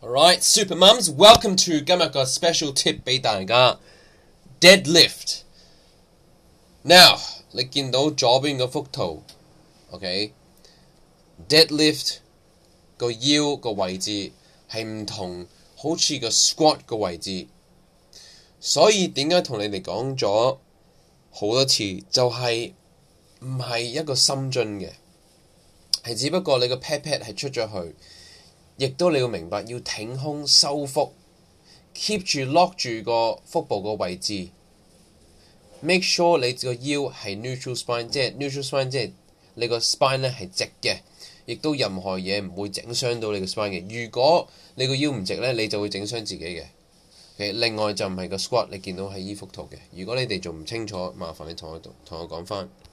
Alright, Super Mums, welcome to 今日 m Special Tip b 大家 Deadlift. Now, 你见到左边嗰幅图，OK? Deadlift 个腰个位置系唔同，好似个 Squat 个位置。所以点解同你哋讲咗好多次，就系唔系一个深蹲嘅，系只不过你个 pat pat 系出咗去。亦都你要明白，要挺胸收腹，keep 住 lock 住個腹部個位置，make sure 你個腰係 neutral spine，即係 neutral spine 即係你個 spine 咧係直嘅，亦都任何嘢唔會整傷到你個 spine 嘅。如果你個腰唔直咧，你就會整傷自己嘅。另外就唔係個 squat，你見到喺依幅圖嘅。如果你哋仲唔清楚，麻煩你同我同我講翻。